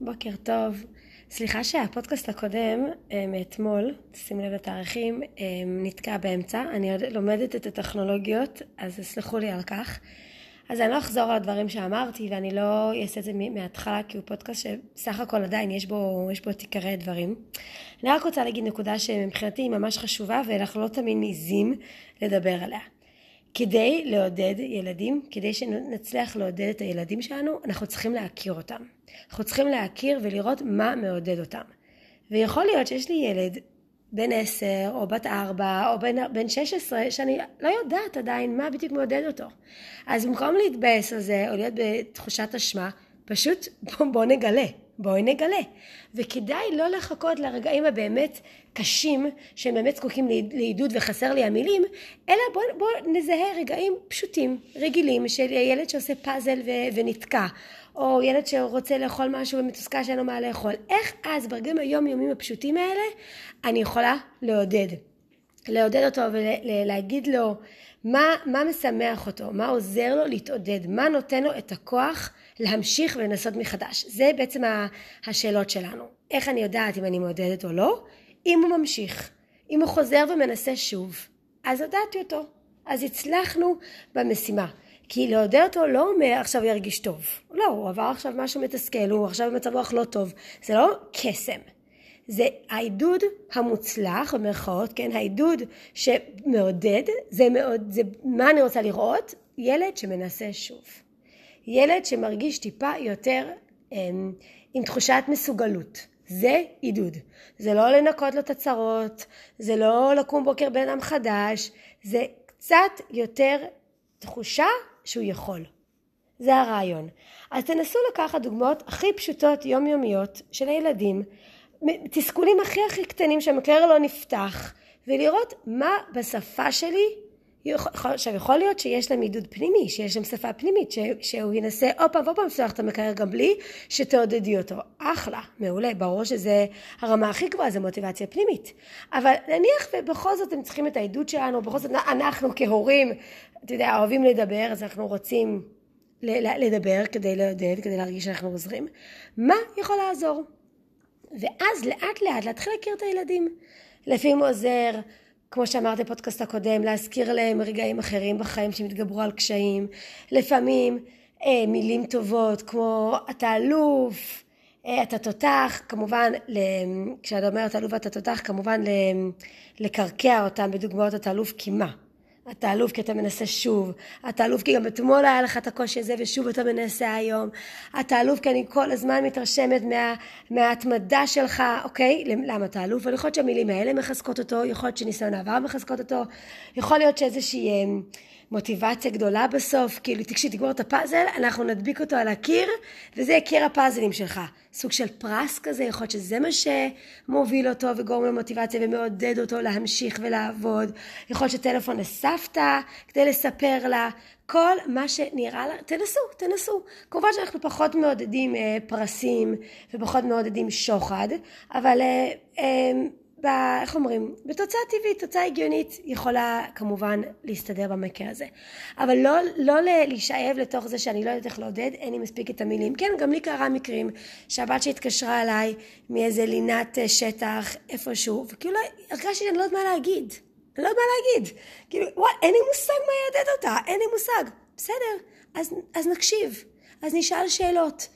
בוקר טוב. סליחה שהפודקאסט הקודם אה, מאתמול, שימו לב לתאריכים, אה, נתקע באמצע. אני עוד לומדת את הטכנולוגיות, אז סלחו לי על כך. אז אני לא אחזור על הדברים שאמרתי ואני לא אעשה את זה מההתחלה כי הוא פודקאסט שסך הכל עדיין יש בו, יש בו את עיקרי דברים. אני רק רוצה להגיד נקודה שמבחינתי היא ממש חשובה ואנחנו לא תמיד מעיזים לדבר עליה. כדי לעודד ילדים, כדי שנצליח לעודד את הילדים שלנו, אנחנו צריכים להכיר אותם. אנחנו צריכים להכיר ולראות מה מעודד אותם. ויכול להיות שיש לי ילד בן עשר או בת ארבע או בן, בן שש עשרה שאני לא יודעת עדיין מה בדיוק מעודד אותו. אז במקום להתבאס על זה או להיות בתחושת אשמה, פשוט בוא, בוא נגלה. בואי נגלה. וכדאי לא לחכות לרגעים הבאמת קשים, שהם באמת זקוקים לעידוד וחסר לי המילים, אלא בוא, בוא נזהה רגעים פשוטים, רגילים, של ילד שעושה פאזל ו- ונתקע, או ילד שרוצה לאכול משהו ומתוסכל שאין לו מה לאכול. איך אז ברגעים היומיומיים הפשוטים האלה אני יכולה לעודד? לעודד אותו ולהגיד לו מה, מה משמח אותו, מה עוזר לו להתעודד, מה נותן לו את הכוח להמשיך ולנסות מחדש. זה בעצם השאלות שלנו. איך אני יודעת אם אני מעודדת או לא? אם הוא ממשיך. אם הוא חוזר ומנסה שוב, אז הודעתי אותו. אז הצלחנו במשימה. כי לעודד אותו לא אומר עכשיו ירגיש טוב. לא, הוא עבר עכשיו משהו מתסכל, הוא עכשיו במצב רוח לא טוב. זה לא קסם. זה העידוד המוצלח, במרכאות, כן, העידוד שמעודד, זה, מאוד, זה מה אני רוצה לראות? ילד שמנסה שוב. ילד שמרגיש טיפה יותר עם, עם תחושת מסוגלות. זה עידוד. זה לא לנקות לו את הצרות, זה לא לקום בוקר בן אדם חדש, זה קצת יותר תחושה שהוא יכול. זה הרעיון. אז תנסו לקחת דוגמאות הכי פשוטות יומיומיות של הילדים, תסכולים הכי הכי קטנים שהמקרר לא נפתח, ולראות מה בשפה שלי עכשיו יכול להיות שיש להם עידוד פנימי, שיש להם שפה פנימית, ש, שהוא ינסה עוד פעם ועוד פעם לפתוח את המקרר גם בלי שתעודדי אותו. אחלה, מעולה, ברור שזה הרמה הכי גבוהה, זה מוטיבציה פנימית. אבל נניח ובכל זאת הם צריכים את העידוד שלנו, בכל זאת אנחנו כהורים, אתה יודע, אוהבים לדבר, אז אנחנו רוצים לדבר כדי לעודד, כדי להרגיש שאנחנו עוזרים. מה יכול לעזור? ואז לאט לאט להתחיל להכיר את הילדים. לפעמים עוזר כמו שאמרתי בפודקאסט הקודם, להזכיר להם רגעים אחרים בחיים שהם התגברו על קשיים. לפעמים אה, מילים טובות כמו אתה אלוף, אה, אתה תותח, כמובן, כשאתה אומר אתה אלוף ואתה תותח, כמובן לקרקע אותם בדוגמאות אתה אלוף קימה. אתה אלוף כי אתה מנסה שוב, אתה אלוף כי גם אתמול היה לך את הקושי הזה ושוב אתה מנסה היום, אתה אלוף כי אני כל הזמן מתרשמת מה, מההתמדה שלך, אוקיי? למה אתה אלוף? אבל יכול להיות שהמילים האלה מחזקות אותו, יכול להיות שניסיון העבר מחזקות אותו, יכול להיות שאיזושהי אה, מוטיבציה גדולה בסוף, כאילו תקשיב תגמור את הפאזל, אנחנו נדביק אותו על הקיר וזה יהיה קיר הפאזלים שלך. סוג של פרס כזה, יכול להיות שזה מה שמוביל אותו וגורם למוטיבציה ומעודד אותו להמשיך ולעבוד. יכול להיות שטלפון לסבתא כדי לספר לה. כל מה שנראה לה, תנסו, תנסו. כמובן שאנחנו פחות מעודדים אה, פרסים ופחות מעודדים שוחד, אבל אה, אה, ב, איך אומרים, בתוצאה טבעית, תוצאה הגיונית יכולה כמובן להסתדר במקרה הזה. אבל לא, לא להישאב לתוך זה שאני לא יודעת איך לעודד, אין לי מספיק את המילים. כן, גם לי קרה מקרים שהבת שהתקשרה אליי מאיזה לינת אה, שטח איפשהו, וכאילו הרגשתי שאני לא יודעת מה להגיד. אני לא יודעת מה להגיד. כאילו, וואי, אין לי מושג מה יעודד אותה, אין לי מושג. בסדר, אז, אז נקשיב, אז נשאל שאלות.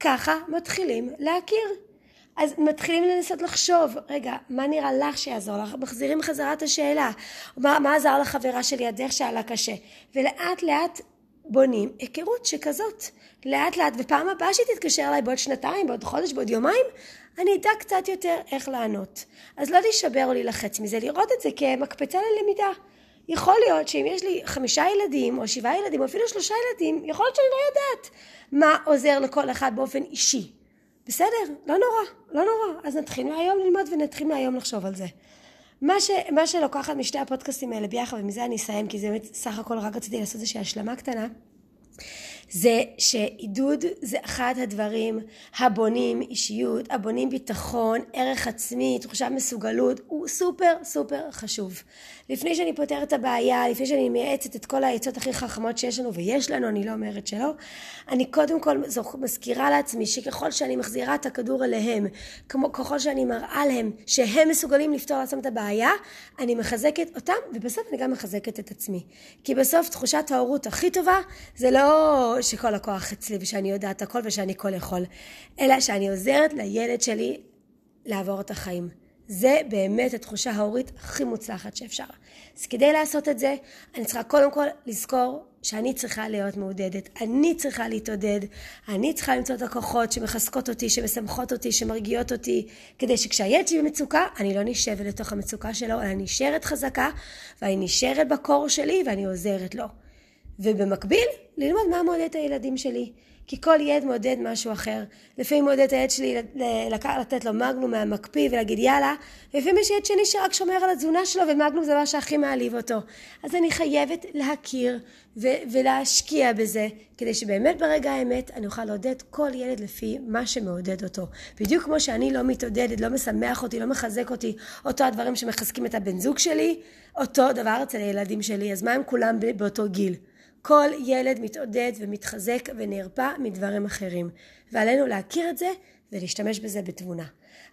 ככה מתחילים להכיר. אז מתחילים לנסות לחשוב, רגע, מה נראה לך שיעזור לך? מחזירים חזרה את השאלה. מה, מה עזר לחברה שלידך שהיה לה קשה? ולאט לאט בונים היכרות שכזאת. לאט לאט, ופעם הבאה שהיא תתקשר אליי בעוד שנתיים, בעוד חודש, בעוד יומיים, אני אדע קצת יותר איך לענות. אז לא להישבר או להילחץ מזה, לראות את זה כמקפצה ללמידה. יכול להיות שאם יש לי חמישה ילדים, או שבעה ילדים, או אפילו שלושה ילדים, יכול להיות שאני לא יודעת מה עוזר לכל אחד באופן אישי. בסדר, לא נורא, לא נורא. אז נתחיל מהיום ללמוד ונתחיל מהיום לחשוב על זה. מה, ש, מה שלוקחת משתי הפודקאסטים האלה ביחד, ומזה אני אסיים, כי זה באמת סך הכל רק רציתי לעשות איזושהי השלמה קטנה. זה שעידוד זה אחד הדברים הבונים אישיות, הבונים ביטחון, ערך עצמי, תחושת מסוגלות, הוא סופר סופר חשוב. לפני שאני פותרת את הבעיה, לפני שאני מייעצת את כל העצות הכי חכמות שיש לנו, ויש לנו, אני לא אומרת שלא, אני קודם כל מזכירה לעצמי שככל שאני מחזירה את הכדור אליהם, כמו, ככל שאני מראה להם שהם מסוגלים לפתור לעצמם את הבעיה, אני מחזקת אותם, ובסוף אני גם מחזקת את עצמי. כי בסוף תחושת ההורות הכי טובה, זה לא שכל הכוח אצלי ושאני יודעת הכל ושאני כל יכול, אלא שאני עוזרת לילד שלי לעבור את החיים. זה באמת התחושה ההורית הכי מוצלחת שאפשר. אז כדי לעשות את זה, אני צריכה קודם כל לזכור שאני צריכה להיות מעודדת. אני צריכה להתעודד. אני צריכה למצוא את הכוחות שמחזקות אותי, שמשמחות אותי, שמרגיעות אותי, כדי שכשהילד שלי במצוקה, אני לא נשבת לתוך המצוקה שלו, אלא נשארת חזקה, ואני נשארת בקור שלי ואני עוזרת לו. ובמקביל, ללמוד מה מעודד את הילדים שלי. כי כל ילד מעודד משהו אחר. לפעמים מעודד את הילד שלי לתת לו מגנום מהמקפיא ולהגיד יאללה, ולפעמים יש ילד שני שרק שומר על התזונה שלו ומגנום זה מה שהכי מעליב אותו. אז אני חייבת להכיר ו- ולהשקיע בזה, כדי שבאמת ברגע האמת אני אוכל לעודד כל ילד לפי מה שמעודד אותו. בדיוק כמו שאני לא מתעודדת, לא משמח אותי, לא מחזק אותי, אותו הדברים שמחזקים את הבן זוג שלי, אותו דבר אצל הילדים שלי, אז מה הם כולם באותו גיל? כל ילד מתעודד ומתחזק ונרפא מדברים אחרים. ועלינו להכיר את זה ולהשתמש בזה בתבונה.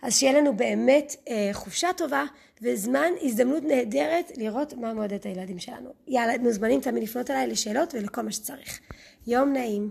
אז שיהיה לנו באמת אה, חופשה טובה וזמן, הזדמנות נהדרת לראות מה מעודד את הילדים שלנו. יאללה, מוזמנים תמיד לפנות אליי לשאלות ולכל מה שצריך. יום נעים.